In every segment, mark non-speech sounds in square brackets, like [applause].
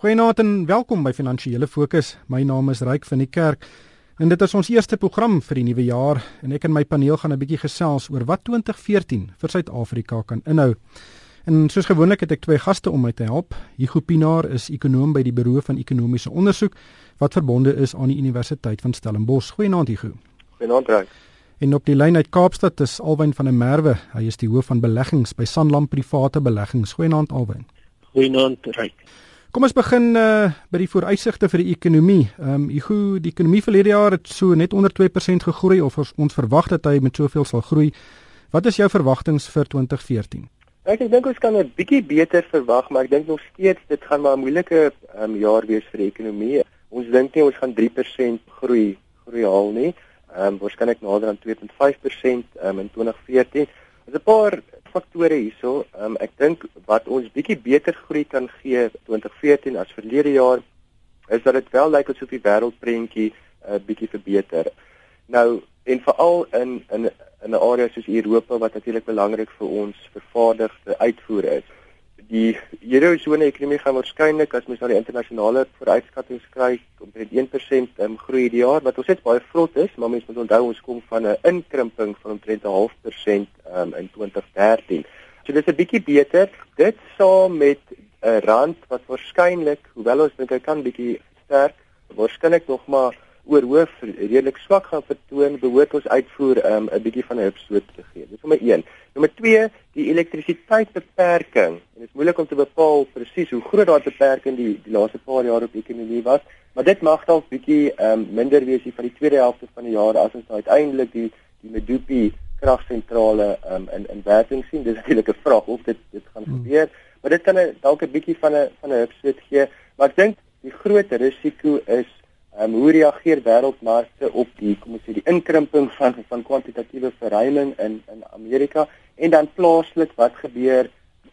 Goeienaand en welkom by Finansiële Fokus. My naam is Ryk van die Kerk en dit is ons eerste program vir die nuwe jaar en ek en my paneel gaan 'n bietjie gesels oor wat 2014 vir Suid-Afrika kan inhou. En soos gewoonlik het ek twee gaste om my te help. Hugo Pinaar is ekonom by die Buro van Ekonomiese Onderzoek wat verbonde is aan die Universiteit van Stellenbosch. Goeienaand Hugo. Goeienaand Ryk. En op die lyn uit Kaapstad is Alwyn van der Merwe. Hy is die hoof van beleggings by Sanlam Private Beleggings. Goeienaand Alwyn. Goeienaand Ryk. Kom ons begin uh, by die vooruitsigte vir die ekonomie. Ehm um, Igu, die ekonomie verlede jaar het so net onder 2% gegroei of ons, ons verwag dat hy met soveel sal groei. Wat is jou verwagtinge vir 2014? Ek dink ons kan 'n bietjie beter verwag, maar ek dink nog steeds dit gaan maar 'n moeilike um, jaar wees vir die ekonomie. Ons dink nie ons gaan 3% groei groei haal nie. Ehm um, waarskynlik nader aan 2.5% um, in 2014. Daar's 'n paar faktore hierso. Um, ek dink wat ons bietjie beter groei kan gee 2014 as verlede jaar is dat dit wel lyk asof die wêreldprentjie 'n uh, eh, bietjie verbeter. Nou en veral in in in 'n area soos Europa wat natuurlik belangrik vir ons vervaardigde uitvoer is die eurozone ekonomie gaan waarskynlik as mens na die internasionale vooruitskattinge kyk omtrent 1% um, groei die jaar wat ons net baie vrot is, maar mens moet onthou ons kom van 'n inkrimping van omtrent 'n half persent um, in 2013. So dit is 'n bietjie beter. Dit saam met 'n rand wat waarskynlik, hoewel ons dink hy kan bietjie sterk, waarskynlik nog maar oor hoof redelik swak gaan vertoon, behoort ons uitvoer 'n um, bietjie van 'n hupstoot te gee. Dis nommer 1. Nommer 2, die elektrisiteitsbeperking. En dit is moeilik om te bepaal presies hoe groot daardie beperking die die laaste paar jaar op ekonomie was, maar dit mag dalk bietjie um, minder wees hier van die tweede helfte van die jaar as ons nou uiteindelik die die Medupi kragsentrale um, in in werking sien. Dis natuurlik 'n vraag of dit dit gaan hmm. gebeur, maar dit kan dalk 'n bietjie van 'n van 'n hupstoot gee, maar ek dink die groot risiko is um, hoe reageer wêreldmarkte op die kom ons sê die inkrimping van van kwantitatiewe verruiming in in Amerika en dan plaaslik wat gebeur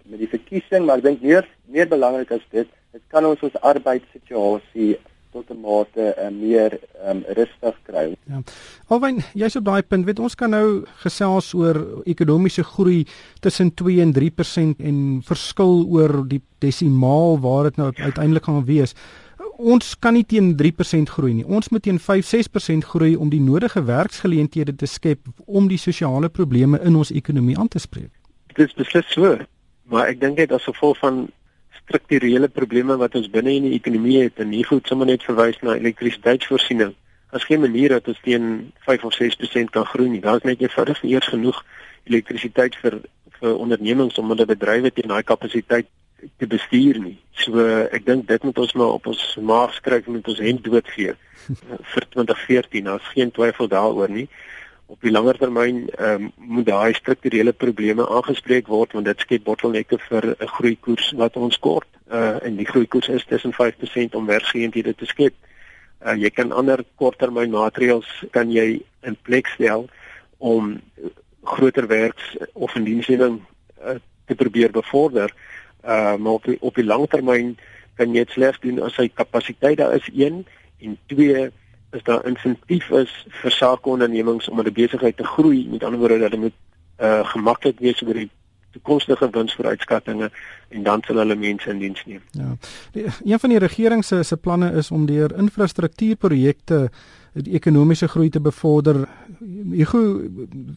met die verkiesing maar ek dink meer meer belangrik as dit dit kan ons ons arbeidssituasie tot 'n mate uh, meer um, rustig kry. Ja. Alwen jy's op daai punt weet ons kan nou gesels oor ekonomiese groei tussen 2 en 3% en verskil oor die desimaal waar dit nou uiteindelik gaan wees ons kan nie teen 3% groei nie. Ons moet teen 5-6% groei om die nodige werksgeleenthede te skep om die sosiale probleme in ons ekonomie aan te spreek. Dit is beslis so, maar ek dink dit as gevolg van strukturele probleme wat ons binne in die ekonomie het en nie goed sommer net verwys na elektrisiteitsvoorsiening. As geen manier dat ons teen 5 of 6% kan groei nie. Daar's net eenvoudig eers genoeg elektrisiteit vir vir ondernemings om hulle bedrywe teen daai kapasiteit te bestuur nie. So ek dink dit moet ons maar op ons maag skryf met ons hend doodgee [laughs] vir 2014. Daar's geen twyfel daaroor nie. Op die langer termyn ehm um, moet daai strukturele probleme aangespreek word want dit skep bottelnekke vir 'n groeikoers wat ons kort. Uh en die groeikoers is tussen 5% om werksgeleenthede te skep. Uh jy kan ander korttermyn maatreëls kan jy in plek stel om groter werks of indiensneming uh, te probeer bevorder. Uh maar op die, op die lang termyn kan jy dit slegs doen as hy kapasiteit daar is 1 en 2 is daar insentief is vir sakeondernemings om hulle besigheid te groei. Met ander woorde dat hulle moet uh gemaklik wees oor die toekomstige winsvooruitskattinge en dan sal hulle mense in diens neem. Ja. Die, een van die regering se se planne is om deur infrastruktuurprojekte die ekonomiese groei te bevorder. Ek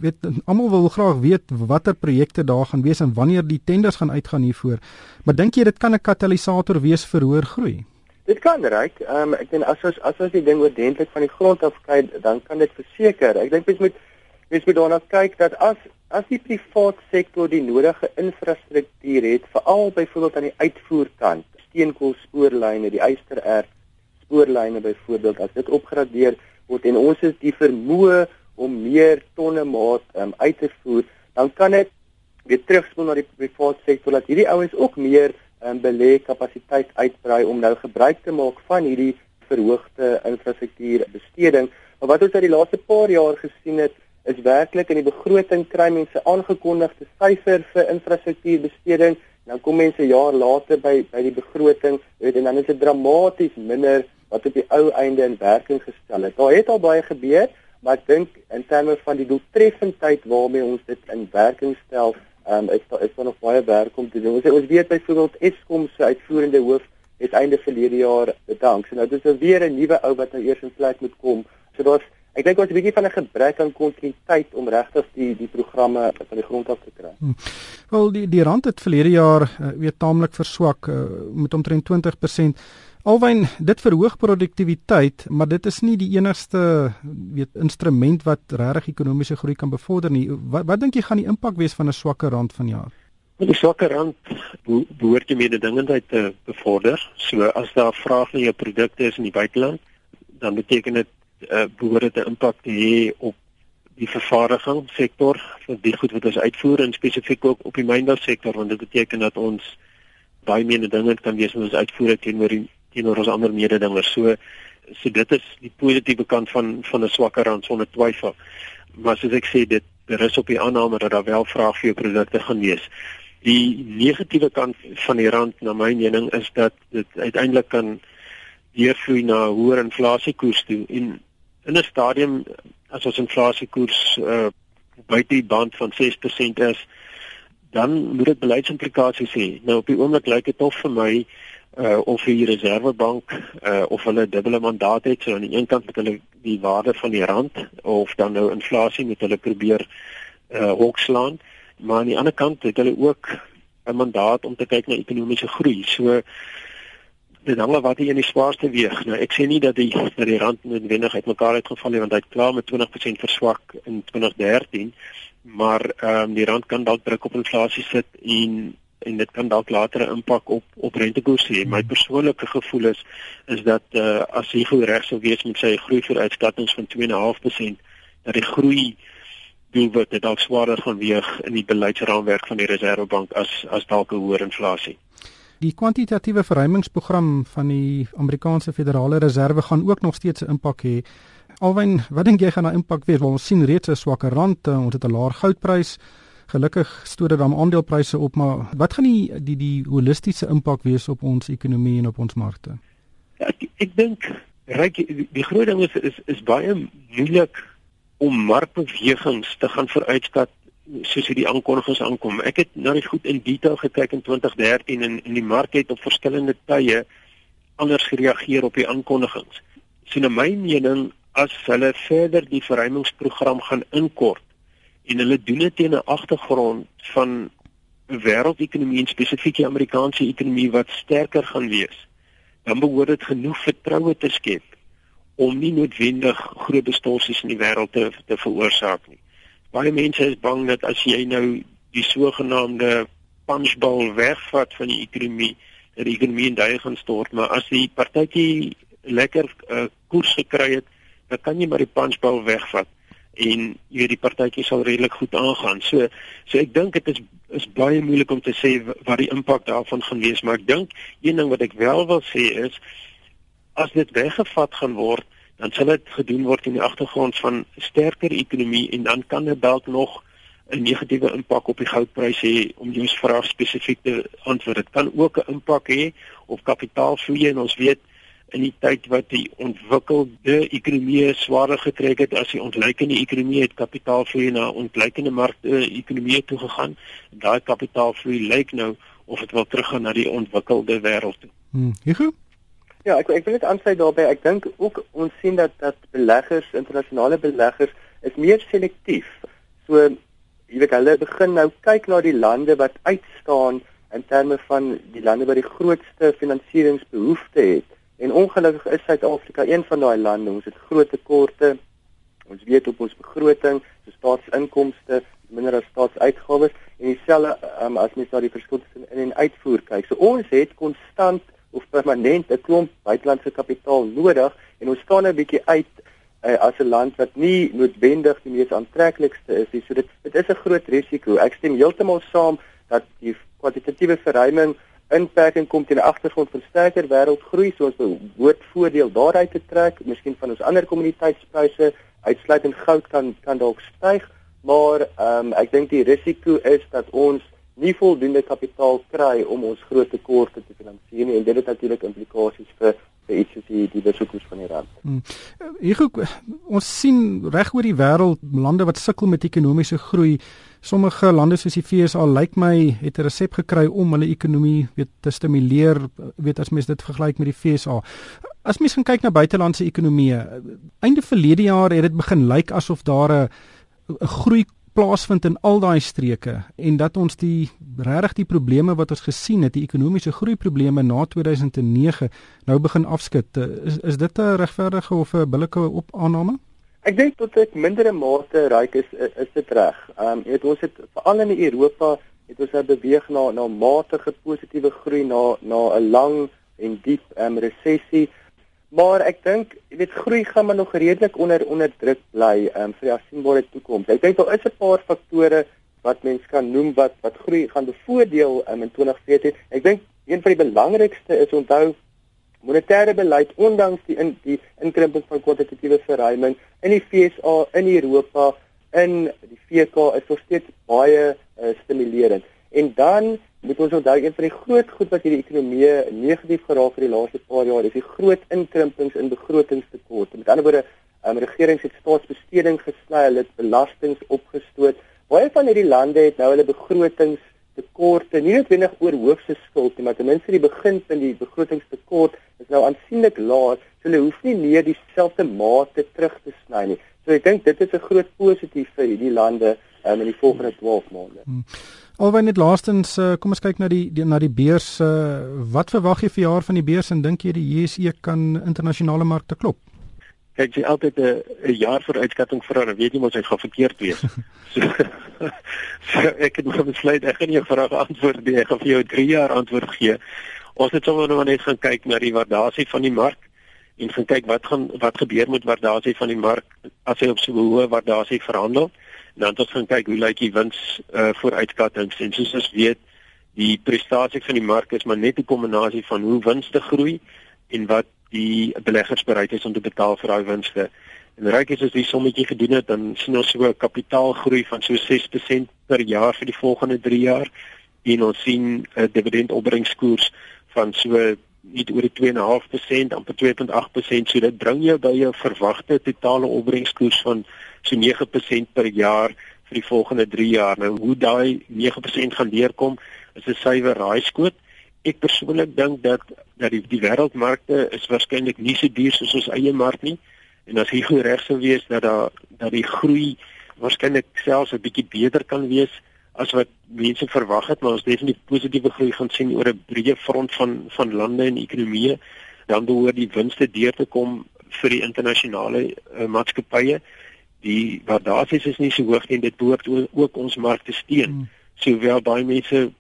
weet almal wil graag weet watter projekte daar gaan wees en wanneer die tenders gaan uitgaan hiervoor. Maar dink jy dit kan 'n katalisator wees vir hoër groei? Dit kan reik. Ehm um, ek dink as ons as ons die ding oordentlik van die grond af kyk, dan kan dit verseker. Ek dink mens moet mens moet daarna kyk dat as as die private sektor die nodige infrastruktuur het, veral byvoorbeeld aan die uitvoerkant, steenkoolspoorlyne, die ystererts spoorlyne byvoorbeeld, as dit opgradeer word en ons is die vermoë om meer tonne maat um, uit te voer, dan kan dit weer terugspoel na die private sektor dat hierdie ouens ook meer um, belê kapasiteit uitbrei om nou gebruik te maak van hierdie verhoogde infrastruktuur besteding. Maar wat ons uit die laaste paar jaar gesien het, is werklik in die begroting kry mense aangekondigde syfer vir infrastruktuurbesteding, dan kom mense jaar later by by die begroting, weet en dan is dit dramaties minder wat op die ou einde in werking gestel het. Daar het al baie gebeur, maar ek dink in terme van die doeltreffendheid waarmee ons dit in werking stel, um, is daar is daar nog baie werk om te doen. Ons, ons weet byvoorbeeld Eskom se uitvoerende hoof het einde verlede jaar bedank. So nou dis nou weer 'n nuwe ou wat nou eers in plek moet kom. So daar's ek dink ons 'n bietjie van 'n gebrek aan kontinuïteit om regtig die die programme van die grond af te kry. Hmm. Wel die die rand het verlede jaar uh, weer taamlik verswak uh, met omtrent 20%. Alwyn dit verhoog produktiwiteit, maar dit is nie die enigste weet instrument wat regtig ekonomiese groei kan bevorder nie. Wat wat dink jy gaan die impak wees van 'n swakker rand vanjaar? Die swakker rand behoort die mededingendheid te bevorder. So as daar vraag na jou produkte is in die buiteland, dan beteken dit uh, behoort dit 'n impak te hê op die vervaardiging sektor vir die goed wat ons uitvoer en spesifiek ook op die mynbou sektor want dit beteken dat ons baie meer dinge kan wees met ons uitvoere teenoor die teenoor ons ander mededingers. So so dit is die positiewe kant van van 'n swakker rand sonder twyfel. Maar soos ek sê dit berus op die aanname dat daar wel vraag vir jou produkte gaan wees. Die negatiewe kant van die rand na my mening is dat dit uiteindelik kan deurvloei na hoër inflasiekoers toe en in 'n stadium as ons inflasiekoers uh, buite die band van 6% is dan moet dit beleidsimplikasies hê. Nou op die oomblik lyk dit of vir my uh of die reservebank uh of hulle dubbele mandaat het so aan die een kant met hulle die waarde van die rand of dan nou inflasie met hulle probeer uh hokslaan maar aan die ander kant het hulle ook 'n mandaat om te kyk na ekonomiese groei. So dit hang af wat jy in die swaarste weeg. Nou ek sê nie dat die dat die rand noodwendig uitmekaar uitgeval het want hy het klaar met 20% verswak in 2013 maar ehm um, die rand kan dalk druk op inflasie sit en en dit kan dalk later 'n impak op op rentekoerse hê. My persoonlike gevoel is is dat uh, as hy goed reg sou wees met sy groei vooruitskattinge van 2.5% dat die groei doelwit dit dalk swaarder gaan weeg in die beleidsraamwerk van die Reserwebank as as dalk 'n hoër inflasie. Die kwantitatiewe verruimingsprogram van die Amerikaanse Federale Reserve gaan ook nog steeds 'n impak hê. Alwen, wat dink jy gaan daai impak wees? Want ons sien reeds 'n swakker rand, eh, ons het 'n laer goudprys. Gelukkig stoot dit dan aandelepryse op, maar wat gaan die die die holistiese impak wees op ons ekonomie en op ons markte? Ja, ek ek dink ryk die, die groot ding is is is baie moeilik om markbewegings te gaan vooruitskat soos hierdie aankondigings aankom. Ek het nou net goed in detail gekyk in 2013 en in die mark het op verskillende tye anders gereageer op die aankondigings. So na my mening as hulle verder die verruimingsprogram gaan inkort en hulle doen dit teen 'n agtergrond van wêreldekonomie en spesifiek die Amerikaanse ekonomie wat sterker gaan wees, dan behoort dit genoeg vertroue te skep om nie noodwendig groot distorsies in die wêreld te te veroorsaak nie. Baie mense is bang dat as jy nou die sogenaamde punchbowl wegvat van die ekonomie, dat die ekonomie in duie gaan stort, maar as die partytjie lekker uh, koers gekry het, dan kan jy maar die punchbowl wegvat en jy die partytjie sal redelik goed aangaan. So so ek dink dit is is baie moeilik om te sê wat die impak daarvan gaan wees, maar ek dink een ding wat ek wel wil sê is as dit weggevat gaan word, dan sal dit gedoen word in die agtergrond van sterker ekonomie en dan kan dit dalk nog 'n negatiewe impak op die goudpryse hê om jou vraag spesifiek te antwoord. Dit kan ook 'n impak hê op kapitaalvloei en ons weet in die tyd wat die ontwikkelde ekonomie swaarder getrek het as die ontleikende ekonomie het kapitaalvloei na ontleikende markte ekonomie toe gegaan. Daai kapitaalvloei lyk nou of dit wil teruggaan na die ontwikkelde wêreld toe. Hm, Hugo? Ja, ek ek wil net aansluit daarbey. Ek dink ook ons sien dat dat beleggers, internasionale beleggers is meer selektief. So jy weet hulle begin nou kyk na die lande wat uitstaan in terme van die lande wat die grootste finansieringsbehoeftes het. En ongelukkig is Suid-Afrika een van daai lande. Ons het groot tekorte. Ons weet op ons begroting, die staatsinkomste minder as staatsuitgawes en dieselfde um, as mens na die verskil tussen in en uitvoer kyk. So ons het konstant of permanent 'n klomp buitelandse kapitaal nodig en ons staan 'n bietjie uit uh, as 'n land wat nie noodwendig die mees aantreklikste is nie. So dit dit is 'n groot risiko. Ek stem heeltemal saam dat die kwalitatiewe verruiming inperking kom teen die agtergrond van sterker wêreldgroei soos behoort voordeel daaruit te trek. Miskien van ons ander kommuniteitspryse uitsluitend goud kan kan dalk styg maar ehm um, ek dink die risiko is dat ons nie voldoende kapitaal kry om ons groot tekorte te finansier nie. En dit het natuurlik implikasies vir iets soos die die wisselkoers van die rand. Hmm. Hier ons sien reg oor die wêreld lande wat sukkel met ekonomiese groei. Sommige lande soos die VSA lyk my het 'n resep gekry om hulle ekonomie weet te stimuleer, weet as mens dit vergelyk met die VSA. As mens gaan kyk na buitelandse ekonomieë, einde verlede jaar het dit begin lyk asof daar 'n 'n groei plaasvind in al daai streke en dat ons die regtig die probleme wat ons gesien het, die ekonomiese groei probleme na 2009 nou begin afskud. Is is dit 'n regverdige of 'n billike opaanname? Ek dink tot 'n mindere mate ryk is is dit reg. Ehm um, het ons het veral in Europa het ons nou beweeg na na matige positiewe groei na na 'n lang en diep ehm um, resessie. Maar ek dink, jy weet, groei gaan maar nog redelik onder onder druk bly um, vir die afsienbare toekoms. Ek dink daar is 'n paar faktore wat mens kan noem wat wat groei gaan bevoordeel um, in 2014. Ek dink een van die belangrikste is onthou monetêre beleid ondanks die in die inkrimping van kwalitatiewe verruiming in die FSA, in Europa, in die VK is nog steeds baie uh, stimulerend. En dan moet ons onthou een van die groot goed wat hierdie ekonomie negatief geraak het die laaste paar jaar is die groot inkrimpings in begrotingstekorte. Met ander woorde, um, regerings het staatsbesteding gesny, hulle het belastings opgestoot. Baie van hierdie lande het nou hulle begrotingstekorte nie noodwendig oor hoofse skuld nie, maar ten minste die beginpunt die begrotingstekort is nou aansienlik laag. So hulle hoef nie meer dieselfde mate terug te sny nie. So ek dink dit is 'n groot positief vir hierdie lande um, in die volgende 12 maande. Hmm. Alwen net laastens uh, kom ons kyk na die, die na die beurs uh, wat verwag jy vir jaar van die beurs en dink jy die JSE kan internasionale markte klop? Kyk jy altyd 'n 'n jaar vooruitskatting vir dan weet jy mos hy gaan verkeerd wees. [laughs] so, [laughs] so ek het nog besluit ek gaan jou vraag antwoord nie ek gaan vir jou 3 jaar antwoord gee. Ons het sommer nou net gaan kyk na die waardasie van die mark en gaan kyk wat gaan wat gebeur met waardasie van die mark as hy op so 'n hoë waardasie verhandel dan het ons gaan kyk hoe lyk die wins uh vooruitskattings en soos ons weet die prestasie van die mark is maar net 'n kombinasie van hoe winste groei en wat die beleggers bereid is om te betaal vir daai winste. En ryk is as die sommetjie gedoen het dan sien ons so 'n kapitaalgroei van so 6% per jaar vir die volgende 3 jaar en ons sien 'n dividendopbrengskoers van so net oor die 2.5% amper 2.8% so dit bring jou by jou verwagte totale opbrengskoers van so 9% per jaar vir die volgende 3 jaar. Nou hoe daai 9% gaan deurkom is 'n suiwer raaiskoot. Ek persoonlik dink dat dat die, die wêreldmarkte is waarskynlik nie so duur soos ons eie mark nie. En as hier goed reg sou wees dat daar dat die groei waarskynlik selfs 'n bietjie beter kan wees as wat mense verwag het, maar ons definitief positiewe groei gaan sien oor 'n breë front van van lande en ekonomieë, dan behoort die winste deur te kom vir die internasionale uh, maatskappye die waardasies is nie so hoog en dit behoort ook ons mark te steun. Hmm. Sowel baie mense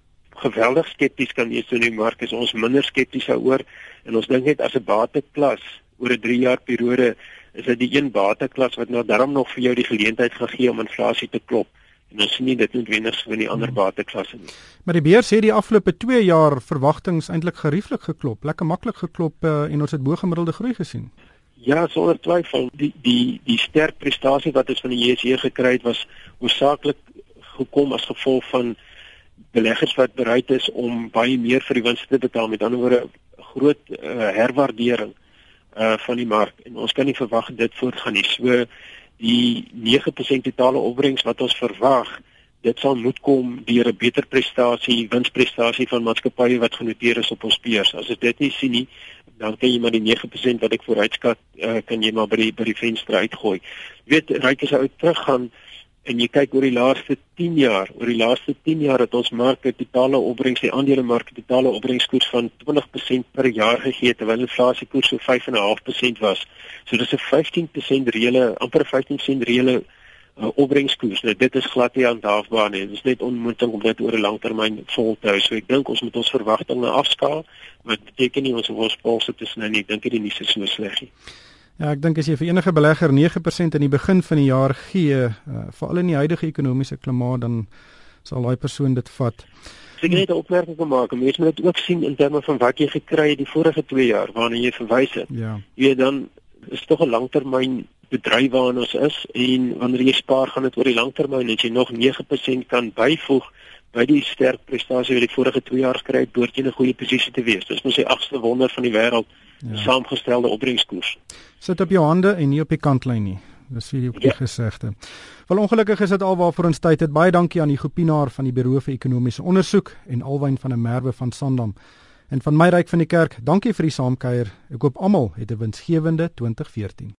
geweldig skepties kan wees oor die mark, is ons minder skepties daaroor en ons dink net as 'n bateklas oor 'n 3 jaar periode is dit die een bateklas wat nou darm nog vir jou die geleentheid gaan gee om inflasie te klop. En ons sien nie dit noodwendig so in die ander hmm. bateklasse nie. Maar die beurs het die afgelope 2 jaar verwagtinge eintlik gerieflik geklop, lekker maklik geklop uh, en ons het bo gemiddelde groei gesien. Ja, sonder twyfel, die die die sterk prestasie wat ons van die JSE gekry het was hoofsaaklik gekom as gevolg van beleggers wat bereid is om baie meer vir die wins te betaal met ander woorde groot uh, herwaardering uh van die mark en ons kan nie verwag dit voortgaan nie. So die 9% totale opbrengs wat ons verwag, dit sal moet kom deur 'n beter prestasie, winsprestasie van maatskappye wat genoteer is op ons beurs. As dit nie sien nie, dan kan jy maar die 9% wat ek vooruitskat uh, kan jy maar by die by die venster uitgooi. Jy weet ryk as uit teruggaan en jy kyk oor die laaste 10 jaar, oor die laaste 10 jaar het ons marke totale opbrengs, die aandelemark totale opbrengskoers van 20% per jaar gegee terwyl inflasiekoers so 5.5% was. So dis 'n 15% reële amper 15% reële uh, opbrengskoers. Nou dit is glad nie aandaagbaar nie. Dit is net onmoontlik om dit oor 'n langtermyn vol te hou. So ek dink ons moet ons verwagtinge afskaal. Wat beteken nie ons hoef ons polse te sny nie. Ek dink dit is nie so sleg nie. Ja, ek dink as jy vir enige belegger 9% in die begin van die jaar gee, uh, veral in die huidige ekonomiese klimaat, dan sal daai persoon dit vat. Ek net 'n opmerking wil maak. Mense moet dit ook sien in terme van wat jy gekry het die vorige 2 jaar waarna jy verwys het. Ja. Jy weet dan is tog 'n langtermyn bedryf waarin ons is en wanneer jy spaar gaan dit oor die langtermyn en jy nog 9% kan byvoeg by die sterk prestasie wat die vorige 2 jaar gekry het, behoort jy in 'n goeie posisie te wees. Dis mos die agste wonder van die wêreld ja. saamgestelde opbrengskoers. Sit op jou hande en nie op die kantlyn nie. Dis vir die ja. gesegde. Wel ongelukkig is dit alwaar ons tyd het. Baie dankie aan die Gopinaar van die Buro vir Ekonomiese Onderzoek en Alwyn van der Merwe van Sandam. En van my ryk van die kerk, dankie vir die saamkuier. Ek hoop almal het 'n winsgewende 2014.